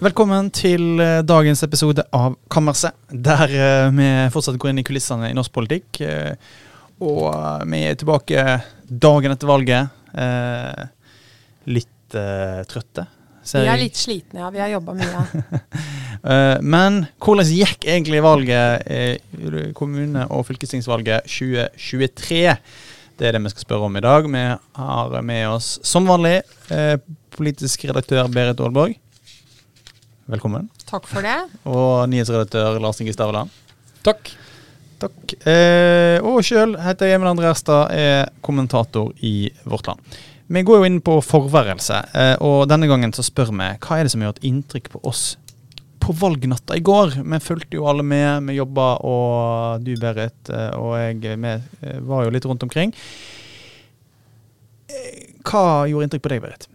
Velkommen til eh, dagens episode av Kammerset, der eh, vi fortsatt går inn i kulissene i norsk politikk. eh, Og vi er tilbake dagen etter valget. Litt eh, trøtte, Vi er litt slitne, ja. Vi har jobba mye. Men hvordan gikk egentlig valget, kommune- og fylkestingsvalget 2023? Det er det vi skal spørre om i dag. Vi har med oss som vanlig politisk redaktør Berit Aalborg. Velkommen. Takk for det. Og nyhetsredaktør Lars Inge Stavland. Takk. Takk. Eh, og sjøl heter jeg Emil André Erstad, er kommentator i Vårt Land. Vi går jo inn på forværelse, eh, og denne gangen så spør vi hva er det som har gjort inntrykk på oss på valgnatta i går. Vi fulgte jo alle med, vi jobba, og du Berit eh, og jeg vi, eh, var jo litt rundt omkring. Eh, Hva gjorde inntrykk på deg, Berit?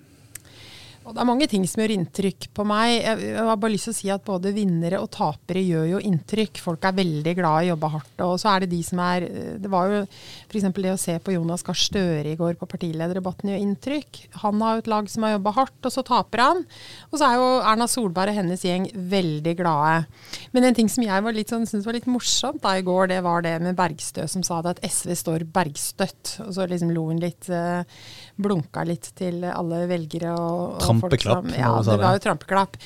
Og det er mange ting som gjør inntrykk på meg. Jeg, har bare lyst til å si at både vinnere og tapere gjør jo inntrykk. Folk er veldig glad i å jobbe hardt. Og så er det de som er Det var jo f.eks. det å se på Jonas Gahr Støre i går på partilederdebatten gjør inntrykk. Han har jo et lag som har jobba hardt, og så taper han. Og så er jo Erna Solberg og hennes gjeng veldig glade. Men en ting som jeg sånn, syntes var litt morsomt da i går, det var det med Bergstø som sa det at SV står bergstøtt. Og så liksom lo hun litt. eh, Blunka litt til alle velgere og, og Trampeklapp, som- Ja, det var jo trampeklapp.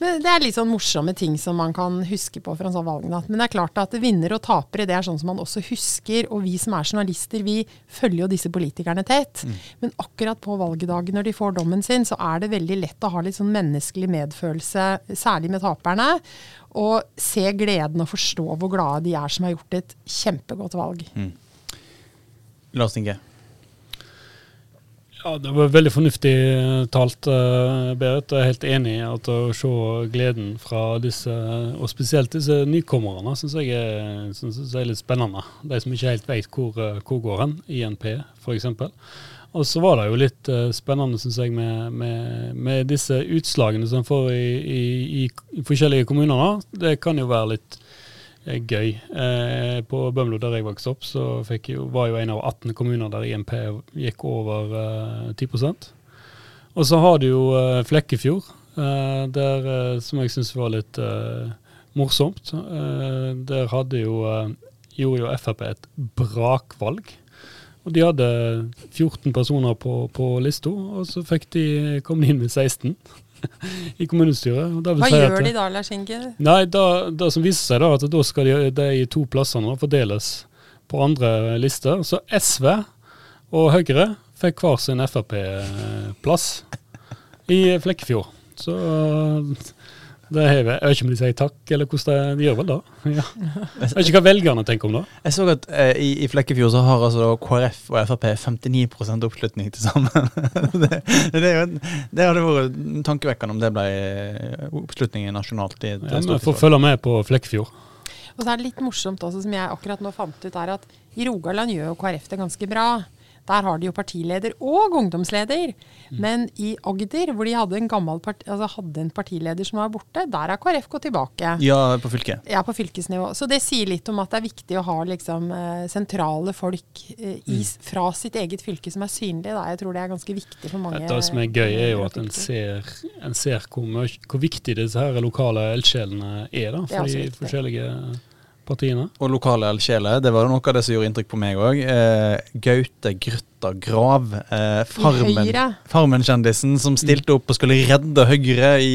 Men det er litt sånn morsomme ting som man kan huske på fra en sånn valgnatt. Men det er klart at vinnere og tapere det er sånn som man også husker. Og vi som er journalister, vi følger jo disse politikerne tett. Mm. Men akkurat på valgdagen når de får dommen sin, så er det veldig lett å ha litt sånn menneskelig medfølelse, særlig med taperne. Og se gleden og forstå hvor glade de er som har gjort et kjempegodt valg. Lars Inge. Ja, Det var veldig fornuftig eh, talt, eh, Berit. Jeg er helt enig i at å se gleden fra disse, og spesielt disse nykommerne, syns jeg, synes jeg er litt spennende. De som ikke helt vet hvor, eh, hvor går hen, INP f.eks. Og så var det jo litt spennende, syns jeg, med, med, med disse utslagene som en får i, i, i forskjellige kommuner. Det kan jo være litt gøy. Eh, på Bømlo, der jeg vokste opp, så jo, var jo en av 18 kommuner der INP gikk over eh, 10% Og så har du jo eh, Flekkefjord, eh, der, eh, som jeg syns var litt eh, morsomt. Eh, der hadde jo, eh, gjorde jo Frp et brakvalg. Og de hadde 14 personer på, på lista, og så de, kom de inn med 16 i kommunestyret. Hva si gjør de da, Lars Inge? Nei, da, det som viser seg da, at da skal de, de to plassene fordeles på andre lister. Så SV og Høyre fikk hver sin Frp-plass i Flekkefjord. Så det har jeg, jeg vet ikke om de sier takk, eller hvordan de, de gjør vel det. Ja. Jeg vet ikke hva velgerne tenker om det. Jeg så at eh, i, i Flekkefjord så har altså da KrF og Frp 59 oppslutning til sammen. det, det, er det hadde vært tankevekkende om det ble eh, oppslutningen nasjonalt. i Ja, Vi får følge med på Flekkefjord. Og så er det litt morsomt også, som jeg akkurat nå fant ut, er at i Rogaland gjør jo KrF det ganske bra. Der har de jo partileder og ungdomsleder. Men i Agder, hvor de hadde en, part, altså hadde en partileder som var borte, der er KrF gått tilbake. Ja, på fylket. Ja, på fylkesnivå. Så det sier litt om at det er viktig å ha liksom, eh, sentrale folk eh, i, fra sitt eget fylke som er synlige. Da. Jeg tror det er ganske viktig for mange. Det som er gøy, er jo at en ser, en ser hvor, mye- hvor viktig disse her lokale eldsjelene er da, for de forskjellige partiene. Og lokale eldsjeler. Det var noe av det som gjorde inntrykk på meg òg. Eh, Gaute Grøtta Grav. Eh, Farmen-. Farmen-kjendisen som stilte opp og skulle redde Høyre i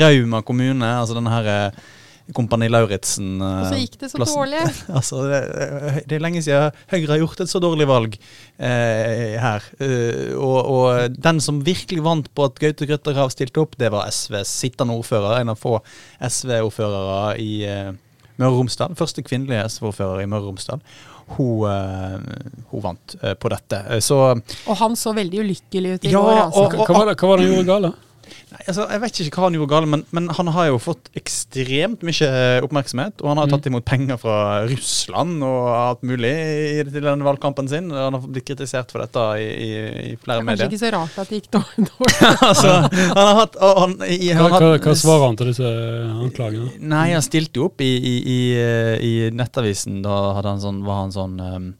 Rauma kommune. Altså denne her eh, Kompani Lauritzen. eh, Og så gikk det så plassen. dårlig. altså, det, det er lenge siden Høyre har gjort et så dårlig valg eh, her. Eh, og, og den som virkelig vant på at Gaute Grøtta Grav stilte opp, det var SVs sittende ordfører. En av få SV-ordførere i eh, Møre og Romsdal. Første kvinnelige SV-ordfører i Møre og Romsdal. Hun, eh, hun vant eh, på dette. Eh, Så Og han så veldig ulykkelig ut i Ja, går. Altså. og- Hva, hva, var det, hva var det han gjorde galt? Nei, altså, jeg vet ikke hva han gjorde galt, men, men han har jo fått ekstremt mye oppmerksomhet. Og han har Mm. tatt imot penger fra Russland og alt mulig i, til denne valgkampen sin. Han har blitt kritisert for dette i, i, i flere Kanskje medier. ikke så rart at det gikk dårlig. altså, han har hatt og han, i, Hva, han har hva, hatt- hva svarer han til disse anklagene? Nei, han stilte jo opp i, i, i, i Nettavisen. Da hadde han sånn, var han sånn um,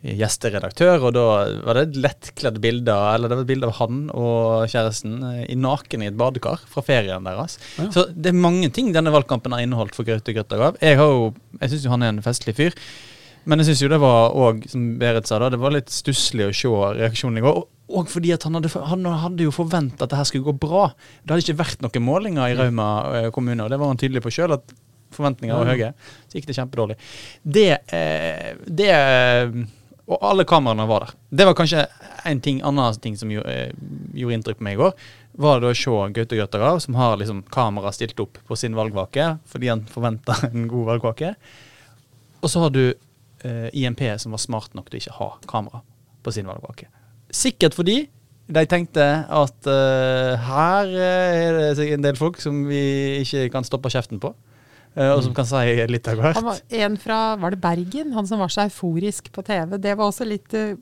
gjesteredaktør, og da var det et lettkledd bilde eller det var et bilde av han og kjæresten eh, i naken i et badekar fra ferien deres. Ja. Så det er mange ting denne valgkampen har inneholdt for Gaute Grøttergaard. Jeg, har jo, jeg syns jo han er en festlig fyr. Men jeg syns jo det var òg, som Berit sa, da, det var litt stusslig å se reaksjonen i går. Og fordi at han hadde, han hadde jo forventa at det her skulle gå bra. Det hadde ikke vært noen målinger i Rauma eh, kommune, og det var han tydelig på sjøl, forventningene var høye. Så gikk det kjempedårlig. Det, eh, det Og alle kameraene var der. Det var kanskje en ting, annen ting som gjorde, eh, gjorde inntrykk på meg i går. Var det å se Gaute Grøtterav, som har liksom kamera stilt opp på sin valgvake fordi han forventa en god valgvake. Og så har du eh, IMP som var smart nok til å ikke ha kamera på sin valgvake. Sikkert fordi de tenkte at eh, her eh, er det en del folk som vi ikke kan stoppe kjeften på. Eh, og som kan si litt av hvert. Han var en fra Var det Bergen? Han som var så euforisk på TV. Det var også litt eh,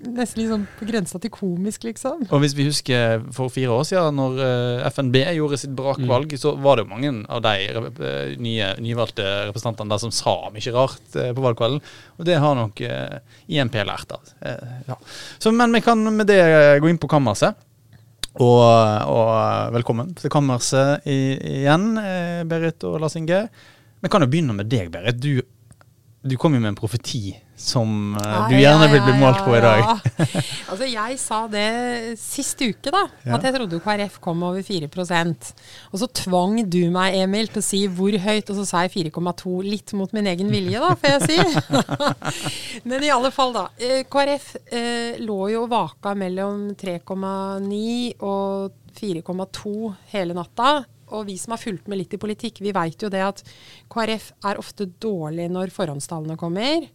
Nesten liksom på grensa til komisk, liksom. Og hvis vi husker for fire år siden, når eh, FNB gjorde sitt brakvalg, så var det jo mange av de nye, nyvalgte representantene der som sa mye rart på valgkvelden. Og det har nok INP lært av. Ja. så, men vi kan med det gå inn på kammerset. Og, og velkommen til kammerset igjen, eh, Berit og Lars Inge. Vi kan jo begynne med deg, Berit. Du, du kom jo med en profeti som eh, du gjerne vil bli målt på i dag. ja. altså, jeg sa det sist uke, da. Ja. At jeg trodde KrF kom over 4% Og så tvang du meg, Emil, til å si hvor høyt, og så sa jeg 4,2. Litt mot min egen vilje, da, får jeg si. Men i alle fall, da. eh, KrF eh, lå jo og vaka mellom 3,9 og 4,2 hele natta. Og vi som har fulgt med litt i politikk, vi veit jo det at KrF er ofte dårlig når forhåndstallene kommer.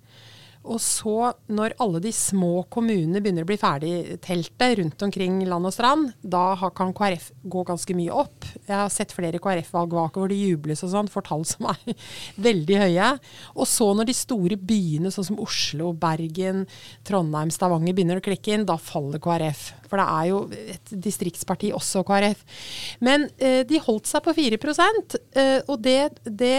Og så, når alle de små kommunene begynner å bli ferdigtelte rundt omkring land og strand, da kan KrF gå ganske mye opp. Jeg har sett flere KrF-valgvaker hvor det jubles og sånn, for tall som er veldig høye. Og så når de store byene, sånn som Oslo, Bergen, Trondheim, Stavanger, begynner å klikke inn, da faller KrF. For det er jo et distriktsparti også, KrF. Men eh, de holdt seg på 4 eh, og det, det,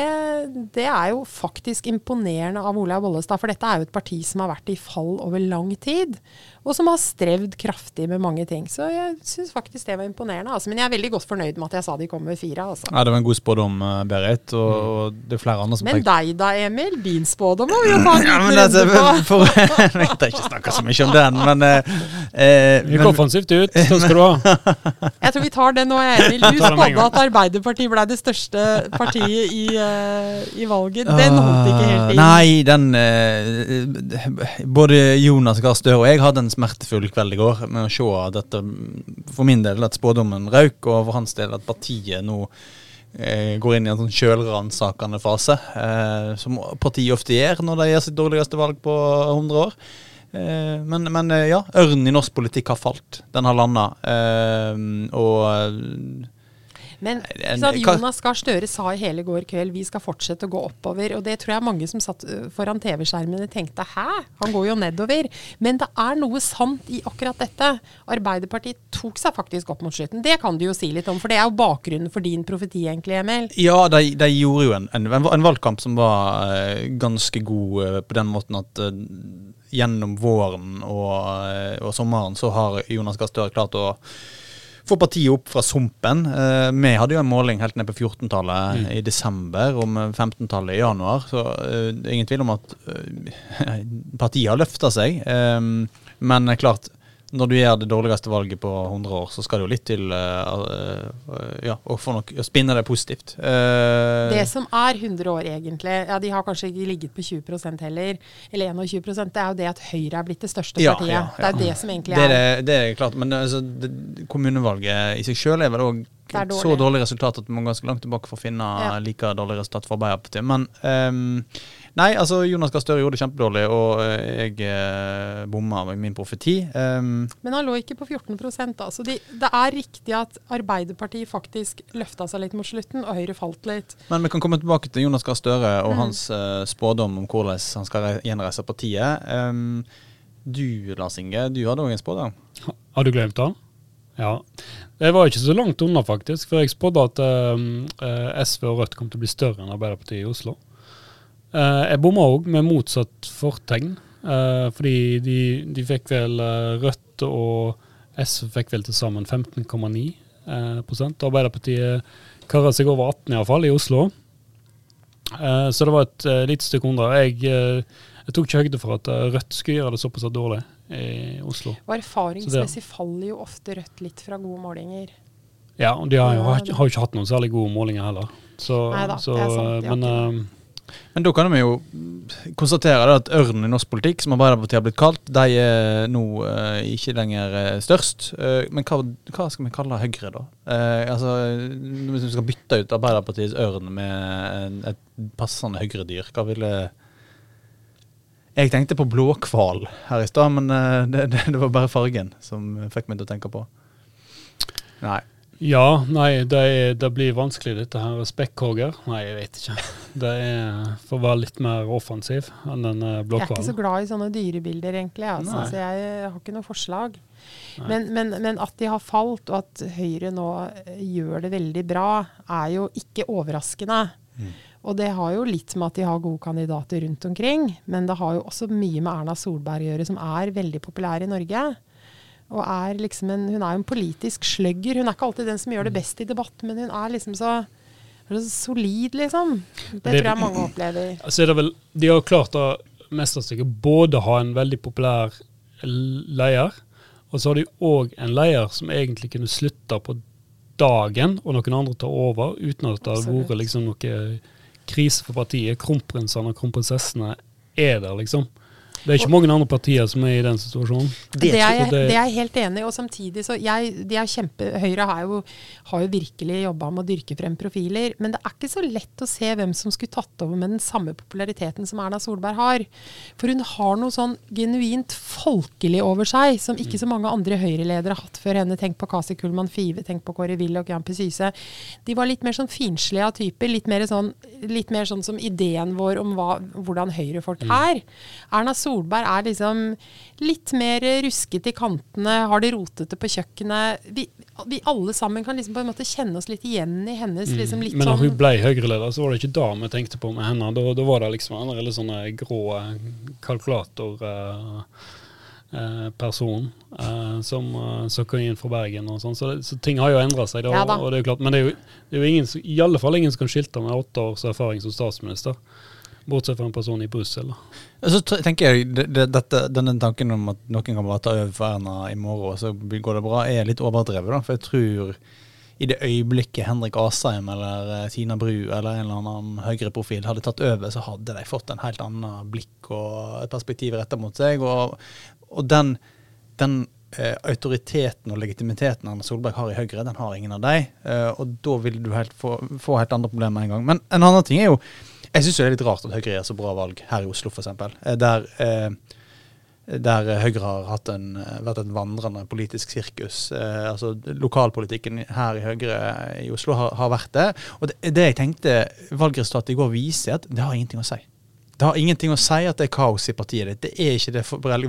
det er jo faktisk imponerende av Olaug Bollestad. For dette er jo et parti som har vært i fall over lang tid, og som har strevd kraftig med mange ting. Så jeg syns faktisk det var imponerende. Altså. Men jeg er veldig godt fornøyd med at jeg sa de kom med fire. Altså. Ja, Det var en god spådom, eh, Berit. Og, og det er flere andre som Men tenkte deg da, Emil? Din spådom må vi jo ta en ja, liten men altså, runde på. for, Jeg kan ikke snakke så mye om den, men, eh, Vi Gikk offensivt ut. så skal du ha. Jeg tror vi tar den nå, Emil. Du spådde at Arbeiderpartiet ble det største partiet i, uh, i valget. Den holdt ikke helt inn. Ah, Nei, den eh, Både Jonas Gahr Støre og jeg hadde en smertefull kveld i går med å se dette For min del at spådommen røyk, og for hans del at partiet nå eh, går inn i en sånn sjølransakende fase, eh, som partiet ofte gjør når de gjør sitt dårligste valg på 100 år. Eh, men, men eh, ja, ørnen i norsk politikk har falt. Den har landa. Eh, og eh, Men sant, Jonas Gahr Støre sa i hele går kveld vi skal fortsette å gå oppover. Og det tror jeg mange som satt foran TV-skjermene tenkte hæ, han går jo nedover. Men det er noe sant i akkurat dette. Arbeiderpartiet tok seg faktisk opp mot slutten. Det kan du jo si litt om, for det er jo bakgrunnen for din profeti egentlig, Emil. Ja, de, de gjorde jo en, en, en valgkamp som var eh, ganske god eh, på den måten at uh, gjennom våren og, eh, og sommeren så har Jonas Gahr Støre klart å få partiet opp fra sumpen. Eh, vi hadde jo en måling helt ned på 14-tallet i desember, om 15-tallet i januar. Så eh, det er ingen tvil om at eh, partiet har løfta seg. Eh, men klart, når du gjør det dårligste valget på 100 år, så skal det jo litt til uh, uh, ja, å noe, å spinne det positivt. Uh, Det som er 100 år egentlig, ja de har kanskje ikke ligget på 20% heller, eller 21 det er jo det at Høyre er blitt det største Ja, partiet. ja, Det er jo det som egentlig det, er. er det, det er klart, men altså, det, kommunevalget i seg selv er vel òg er så dårlig. dårlig resultat at man må ganske langt tilbake for å finne like dårlig resultat for Arbeiderpartiet. Men ehm, nei, altså Jonas Gahr Støre gjorde det kjempedårlig, og eh, jeg eh, bomma med min profeti. Um, Men han lå ikke på 14 da. Så de, det er riktig at Arbeiderpartiet faktisk løfta seg litt mot slutten, og Høyre falt litt. men vi kan komme tilbake til Jonas Gahr Støre og Mm. hans eh, spådom om hvordan han skal gjenreise partiet. Um, du, Lars Inge, du hadde òg en spådom. Har du glemt den? Ja. Jeg var ikke så langt unna, faktisk. For jeg spådde at eh, SV og Rødt kom til å bli større enn Arbeiderpartiet i Oslo. Eh, jeg bomma òg med motsatt fortegn. Eh, fordi de, de fikk vel eh, Rødt og SV fikk vel til sammen 15,9 eh, prosent. Arbeiderpartiet kara seg over 18 iallfall, i Oslo. Så det var et lite stykke under. Jeg, jeg tok ikke høyde for at Rødt skulle gjøre det såpass dårlig i Oslo. Og erfaringsmessig faller jo ofte Rødt litt fra gode målinger. Ja, og de har jo har, har jo ikke hatt noen særlig gode målinger heller. Så, Neida, så, det er sant, men Men da kan vi jo konstatere at ørnen i norsk politikk, som Arbeiderpartiet har blitt kalt, de er nå eh, ikke lenger eh, størst. Eh, men hva, hva skal vi kalle Høyre, da? Eh, altså, Hvis vi skal bytte ut Arbeiderpartiets ørn med et passende Høyre-dyr, hva ville Jeg tenkte på blåhval her i stad, men eh, det, det, det var bare fargen som fikk meg til å tenke på. Nei. Ja, nei, det, det blir vanskelig dette her. Spekkhogger? Nei, jeg vet ikke. Det er for å være litt mer offensiv enn den eh, Jeg er ikke så glad i sånne dyrebilder, egentlig. Altså, så jeg har ikke noe forslag. Men, men, men at de har falt, og at Høyre nå eh, gjør det veldig bra, er jo ikke overraskende. Mm. Og det har jo litt med at de har gode kandidater rundt omkring, men det har jo også mye med Erna Solberg å gjøre, som er veldig populær i Norge. Og er liksom en, hun er jo en politisk sløgger. Hun er ikke alltid den som gjør det best i debatt, men hun er liksom så, er så solid, liksom. Det, Det- tror jeg mange opplever. Så er det vel, De har klart å mesterstykket både ha en veldig populær leder, og så har de òg en leder som egentlig kunne slutta på dagen, og noen andre tar over, uten at det har vært liksom noe krise for partiet. Kronprinsene og kronprinsessene er der, liksom. Det er ikke mange andre partier som er i den situasjonen. Det, er, jeg, det er jeg helt enig i. Og samtidig så jeg, de er kjempe, Høyre har jo, har jo virkelig jobba med å dyrke frem profiler. Men det er ikke så lett å se hvem som skulle tatt over med den samme populariteten som Erna Solberg har. For hun har noe sånn genuint folkelig over seg, som ikke så mange andre Høyre-ledere har hatt før henne. Tenk på Kasi Kullmann Five, tenk på Kåre Willoch, Jan P. Syse. De var litt mer sånn finslige av typer. Litt mer sånn, litt mer sånn som ideen vår om hva, hvordan Høyre-folk er. Erna Solberg er liksom litt mer rusket i kantene, har det rotete på kjøkkenet. Vi, vi alle sammen kan liksom på en måte kjenne oss litt igjen i hennes liksom litt Mm. Men når hun sånn ble Høyre-leder, så var det ikke da vi tenkte på med henne. Da, da var det liksom en eller sånn grå kalkulatorperson eh, som uh, søker inn fra Bergen og sånn. Så, så ting har jo endra seg. Da, Ja da. og det er jo klart, men det er jo, det er jo ingen, i alle fall ingen som kan skilte med åtte års erfaring som statsminister. Bortsett fra en person i Brussel. Så tenker jeg det, det, dette, Denne tanken om at noen kan bare ta over for Erna i morgen, og så går det bra, er litt overdrevet. da, For jeg tror i det øyeblikket Henrik Asheim eller eh, Tina Bru eller en eller annen høyreprofil hadde tatt over, så hadde de fått en helt annen blikk og et perspektiv retta mot seg. Og, og den, den eh, autoriteten og legitimiteten Erna Solberg har i Høyre, den har ingen av de. Eh, og da vil du helt få, få helt andre problemer en gang. Men en annen ting er jo jeg syns det er litt rart at Høyre gjør så bra valg her i Oslo, f.eks. Der, eh, der Høyre har en, eh, vært et vandrende politisk sirkus. Eh, altså Lokalpolitikken her i Høyre i Oslo har, har vært det. Og det, det jeg tenkte valgresultatet i går viser, er at det har ingenting å si. Det har ingenting å si at det er kaos i partiet ditt. Det er ikke det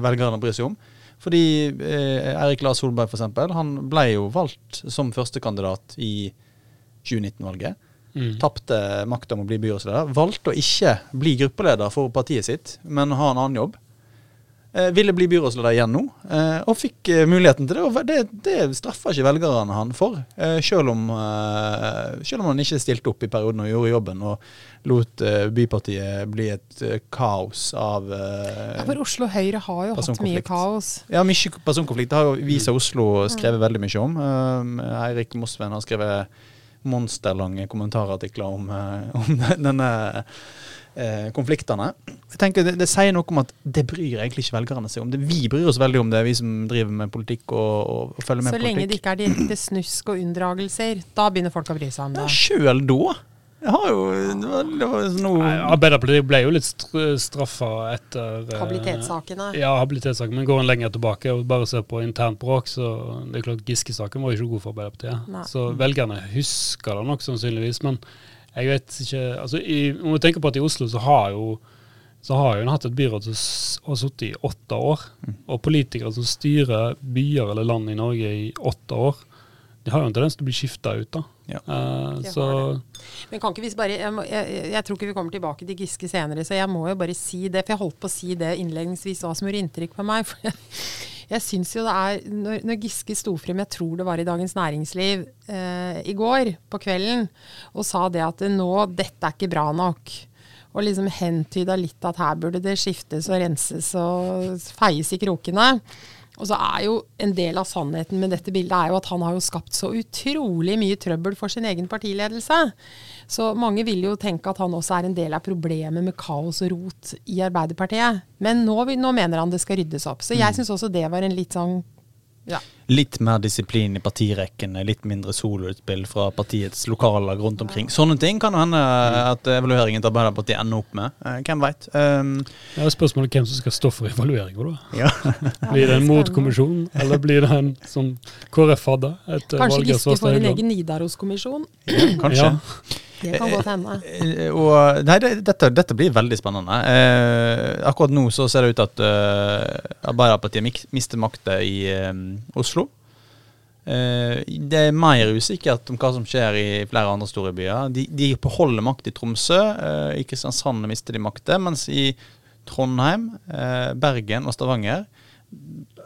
velgerne bryr seg om. Fordi eh, Eirik Lars Solberg eksempel, han ble jo valgt som førstekandidat i 2019-valget Mm. tapte makta om å bli byrådsleder, valgte å ikke bli gruppeleder for partiet sitt, men ha en annen jobb. Eh, ville bli byrådsleder igjen nå, eh, og fikk eh, muligheten til det. Og det, det straffa ikke velgerne han for, eh, selv, om, eh, selv om han ikke stilte opp i perioden og gjorde jobben og lot eh, bypartiet bli et eh, kaos av eh, ja, For Oslo Høyre har jo hatt mye kaos. ja, mye personkonflikt. Det har jo Visa Oslo skrevet veldig mye om. Eirik Mosven har skrevet monsterlange kommentarartikler om, eh, om denne eh, konfliktene. Jeg tenker det, det sier noe om at det bryr egentlig ikke velgerne seg om. Det, vi bryr oss veldig om det, vi som driver med politikk og, og, og følger med Så på lenge det ikke er direkte snusk og unndragelser, da begynner folk å bry seg om Ja, det. Sjøl da. Jeg har jo Det var, det var noe Nei, Arbeiderpartiet ble jo litt str straffa etter Habilitetssaken, Habilitetssakene. Ja, habilitetssaken. Men går en lenger tilbake og bare ser på internt bråk, så det er klart Giske-saken var jo ikke god for Arbeiderpartiet. Nei. Så velgerne husker det nok sannsynligvis. Men jeg vet ikke altså i, Om vi tenker på at i Oslo så har jo så har en hatt et byråd som har sittet i åtte år. Og politikere som styrer byer eller land i Norge i åtte år, de har jo en tendens til å bli skifta ut, da. Ja. Uh, så Men kan ikke vi bare jeg, jeg, jeg tror ikke vi kommer tilbake til Giske senere, så jeg må jo bare si det. For jeg holdt på å si det innledningsvis hva som gjorde inntrykk på meg. For jeg, jeg syns jo det er Når, når Giske sto frem, jeg tror det var i Dagens Næringsliv eh, i går på kvelden, og sa det at nå, dette er ikke bra nok. Og liksom hentyda litt at her burde det skiftes og renses og feies i krokene. Og så er jo en del av sannheten med dette bildet er jo at han har jo skapt så utrolig mye trøbbel for sin egen partiledelse. Så mange vil jo tenke at han også er en del av problemet med kaos og rot i Arbeiderpartiet. Men nå, nå mener han det skal ryddes opp. Så jeg syns også det var en litt sånn ja. Litt mer disiplin i partirekkene, litt mindre soloutspill fra partiets lokaler rundt omkring. Sånne ting kan jo hende at evalueringen til Arbeiderpartiet ender opp med. Eh, Hvem veit. Um, ja, spørsmålet er hvem som skal stå for evalueringa, da. ja. Blir det en motkommisjon, eller blir det en som KrF hadde? Kanskje Giske får en egen Nidaros-kommisjon. Kanskje. Ja. Det kan godt hende. Eh, Og, nei, dette, dette blir veldig spennende. Eh, akkurat nå så ser det ut til at uh, Arbeiderpartiet mister makta i um, Oslo. Eh, det er mer usikkert om hva som skjer i flere andre store byer. De, de beholder makt i Tromsø. Eh, I Kristiansand mister de makta, mens i Trondheim, eh, Bergen og Stavanger eh,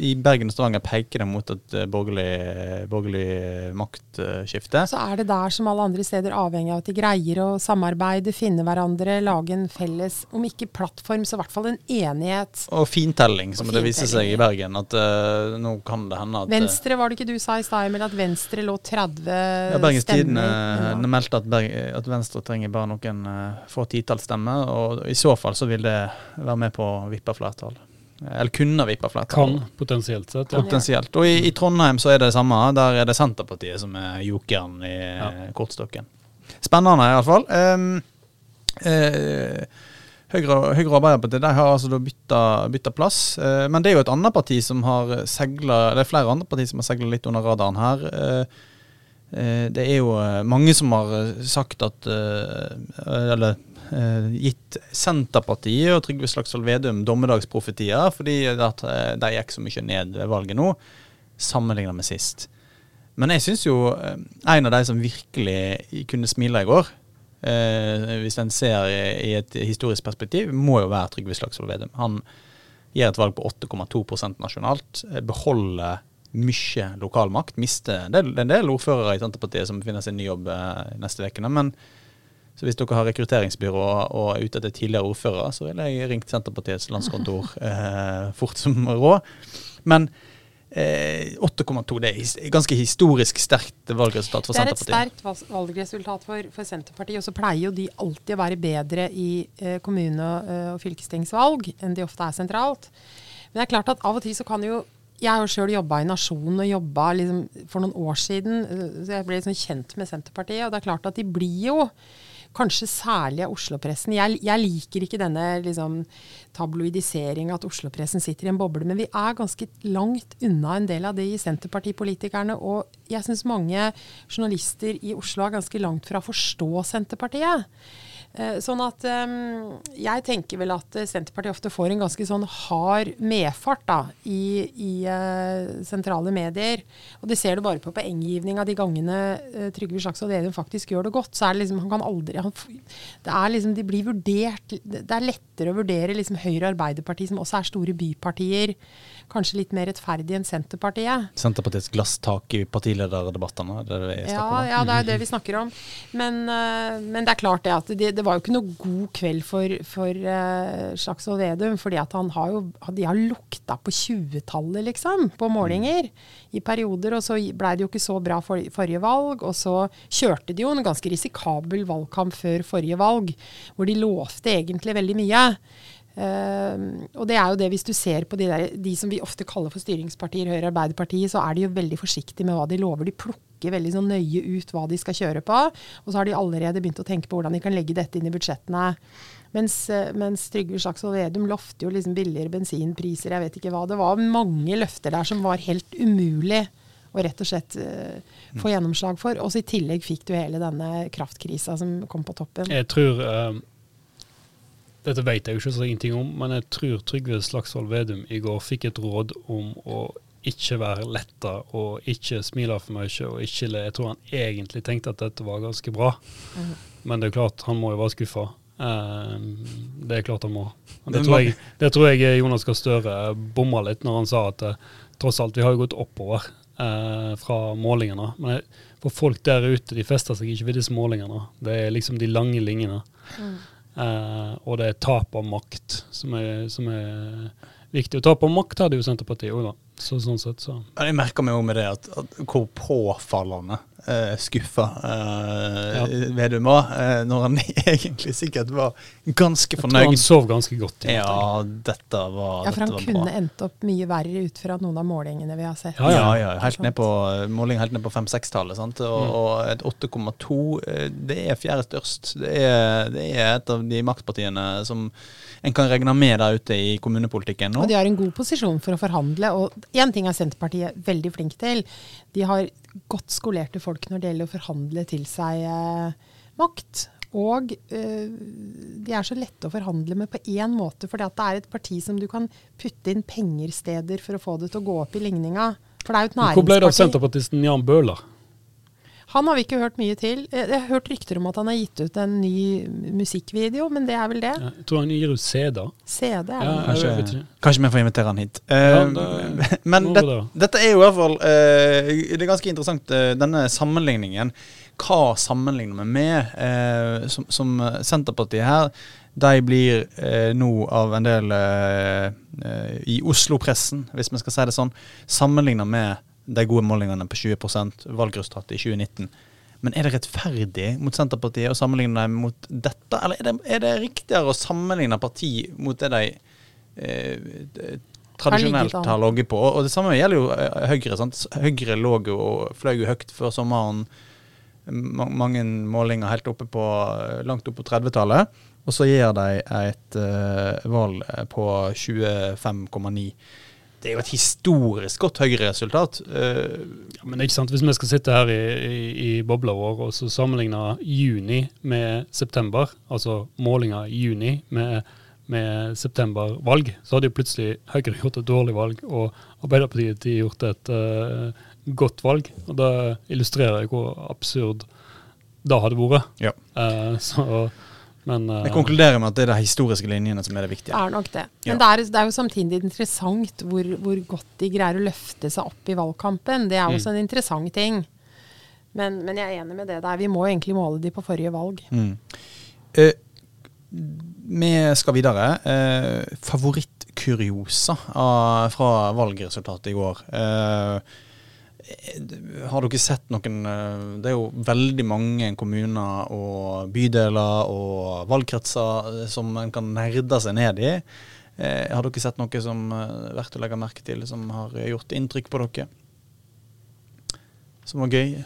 I Bergen og Stavanger peker det mot et eh, borgerlig, borgerlig maktskifte. Så er det der som alle andre steder avhengig av at de greier å samarbeide, finne hverandre, lage en felles, om ikke plattform, så i hvert fall en enighet. Og fintelling, som Og det viser seg i. Bergen. At uh, nå kan det hende at eh, Venstre, var det ikke du sa i stad, Emil, at Venstre lå 30 ja, Bergens Tidende stemmer uh, unna? meldte at, Berg, at Venstre trenger bare noen uh, få titalls stemmer. Og i så fall så vil det være med på å vippe flertall. Eller kunne vippa flertall. Kan potensielt sett, ja. Potensielt. Og i, i Trondheim så er det det samme. Der er det Senterpartiet som er jokeren i Ja. kortstokken. Spennende iallfall. Um, uh, Høyre, Høyre og Arbeiderpartiet de har altså da bytta, plass. Uh, men det er jo et annet parti som har segla Det er flere andre partier som har segla litt under radaren her. Eh, det er jo mange som har sagt at Eller gitt Senterpartiet og Trygve Slagsvold Vedum dommedagsprofetier fordi at eh, de gikk så mye ned ved valget nå, sammenlignet med sist. Men jeg syns jo eh, en av de som virkelig kunne smile i går, eh, hvis en ser i, et historisk perspektiv, må jo være Trygve Slagsvold Vedum. Han gjør et valg på 8,2 nasjonalt, eh, beholder mye lokalmakt. Mister det er en del ordførere i Senterpartiet som finner sin ny jobb eh, neste ukene. Men så hvis dere har rekrutteringsbyrå og er ute etter tidligere ordførere, så ville jeg ringt Senterpartiets landskontor eh, fort som råd. Men eh, 8,2 det er ganske historisk sterkt valgresultat for Senterpartiet. Det er et sterkt valgresultat for, for Senterpartiet, og så pleier jo de alltid å være bedre i eh, kommune- eh, og fylkestingsvalg enn de ofte er sentralt. Men det er klart at av og til så kan jo Jeg har sjøl jobba i Nasjonen og jobba liksom for noen år siden, eh, så jeg ble liksom kjent med Senterpartiet. Og det er klart at de blir jo Kanskje særlig av Oslo-pressen. Jeg, jeg liker ikke denne liksom, tabloidiseringa at Oslo-pressen sitter i en boble, men vi er ganske langt unna en del av de Senterpartipolitikerne. Og jeg syns mange journalister i Oslo er ganske langt fra å forstå Senterpartiet. Eh, Sånn at eh, jeg tenker vel at eh, Senterpartiet ofte får en ganske sånn hard medfart da, i, i eh, sentrale medier. Og det ser du bare på poenggivninga de gangene Trygve Slagsvold Vedum faktisk gjør det godt. Så er det liksom, han kan aldri han, Det er liksom, de blir vurdert det er lettere å vurdere liksom Høyre og Arbeiderpartiet, som også er store bypartier, kanskje litt mer rettferdig enn Senterpartiet. Senterpartiets glasstak i partilederdebattene. Det det Ja, ja, det er det vi snakker om. Men, eh, men det er klart det at det, det var jo ikke noe god kveld for, for uh, Slagsvold Vedum. fordi at han har jo, de har lukta på 20-tallet, liksom, på målinger i perioder. Og så blei det jo ikke så bra for, forrige valg. Og så kjørte de jo en ganske risikabel valgkamp før forrige valg, hvor de lovte egentlig veldig mye. Ehm, og det er jo det hvis du ser på de, der, de som vi ofte kaller for styringspartier, Høyre og Arbeiderpartiet, så er de jo veldig forsiktige med hva de lover. De plukker veldig sånn nøye ut hva de skal kjøre på. Og så har de allerede begynt å tenke på hvordan de kan legge dette inn i budsjettene. Mens, eh, mens Trygve Slagsvold Vedum lovte jo liksom billigere bensinpriser, jeg vet ikke hva. Det var mange løfter der som var helt umulig å rett og slett uh, få gjennomslag for. Og så i tillegg fikk du hele denne kraftkrisa som kom på toppen. Jeg tror eh, Dette vet jeg jo ikke så ingenting om, men jeg tror Trygve Slagsvold Vedum i går fikk et råd om å ikke være letta og ikke smile for mye. og ikke, le. Jeg tror han egentlig tenkte at dette var ganske bra, Mhm. men det er klart, han må jo være skuffa. Eh, det er klart han må. Det tror jeg, det tror jeg Jonas Gahr Støre bomma litt når han sa at eh, tross alt, vi har jo gått oppover eh, fra målingene. Men for folk der ute, de fester seg ikke ved disse målingene. Det er liksom de lange linjene. Mm. Eh, og det er tap av makt som er, som er viktig. Og tap av makt hadde jo Senterpartiet òg, da. Så sånn sett, så. Jeg merker meg òg med det at, at hvor påfallende uh, skuffa uh, Ja. Vedum var, uh, når han egentlig sikkert var ganske Jeg tror han sov ganske godt. Ja, dette var, Ja, for han kunne bra. endt opp mye verre ut fra noen av målingene vi har sett. Ja, Ja, ja. helt ned på, måling helt ned på 5-6-tallet. Og, Mm. og et 8,2 eh, det er fjerde størst. Det er, det er et av de maktpartiene som en kan regne med der ute i kommunepolitikken nå. Og de har en god posisjon for å forhandle. Og én ting er Senterpartiet veldig flink til. De har godt skolerte folk når det gjelder å forhandle til seg eh, makt. Og eh, de er så lette å forhandle med på én måte, for det er et parti som du kan putte inn pengersteder for å få det til å gå opp i ligninga. For det er jo et næringsparti. Hvor ble det av senterpartisten Jan Bøhler? Han har vi ikke hørt mye til. Eh, Jeg har hørt rykter om at han har gitt ut en ny musikkvideo, men det er vel det? Jeg tror han gir ut CD-er. CD er Ja. Kanskje, jeg kanskje vi får invitere han hit. Ja, Eh, det- men det, dette er jo i hvert fall uh, Det er ganske interessant, uh, denne sammenligningen. Hva sammenligner vi med? Eh, som, som Senterpartiet her, de blir eh, nå av en del eh, eh, i Oslo-pressen, hvis vi skal si det sånn, sammenligna med de gode målingene på 20% valgresultatet i 2019. Men er det rettferdig mot Senterpartiet å sammenligne dem mot dette, eller er det, er det riktigere å sammenligne parti mot det de eh, tradisjonelt har ligget på? Og det samme gjelder jo eh, Høyre. sant? Høyre lå jo og fløy jo høyt før sommeren. Mange målinger helt oppe på, langt opp på 30-tallet. Og så gir de et eh, valg på 25,9. Det er jo et historisk godt Høyre-resultat. Uh, Ja, men ikke sant, Hvis vi skal sitte her i, i, i bobla vår og så sammenligne juni med september, altså målinga i juni med, med septembervalg, så hadde jo plutselig Høyre gjort et dårlig valg, og Arbeiderpartiet de gjort et uh, godt valg. og Det illustrerer hvor absurd det hadde vært. Ja. Uh, så, men uh, jeg konkluderer med at det er de historiske linjene som er det viktige. Er nok det. Ja. Men det, er, det er jo samtidig interessant hvor, hvor godt de greier å løfte seg opp i valgkampen. Det er Mm. også en interessant ting. Men, men jeg er enig med det der. Vi må jo egentlig måle de på forrige valg. Mm. Eh, vi skal videre. Eh, favorittkuriosa fra valgresultatet i går. Eh, har dere sett noen eh, Det er jo veldig mange kommuner og bydeler og valgkretser eh, som en kan nerde seg ned i. Eh, har dere sett noe som er verdt å legge merke til, som har gjort inntrykk på dere? Som var gøy?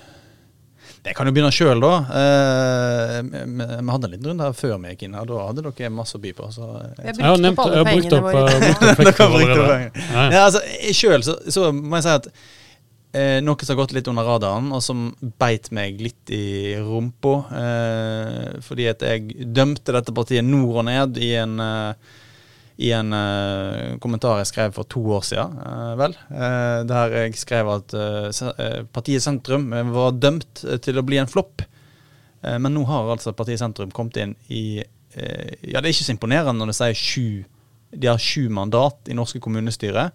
Det kan jo begynne sjøl, da. Eh, vi, hadde en liten runde her før vi gikk inn, her. da hadde dere masse å by på. Så, har jeg har brukt nevnt, jeg har brukt opp, våre. opp opp pengene. Ja. Ja, altså, Sjøl så, så må jeg si at eh, noe som har gått litt under radaren, og som beit meg litt i rumpa, eh, fordi at jeg dømte dette partiet nord og ned i en eh, i en eh, kommentar jeg skrev for to år siden, eh, vel, eh, der jeg skrev at partiet Sentrum var dømt til å bli en flopp. Men nå har altså partiet Sentrum kommet inn i Ja, det er ikke så imponerende når det sier sju De har sju mandat i norske kommunestyrer.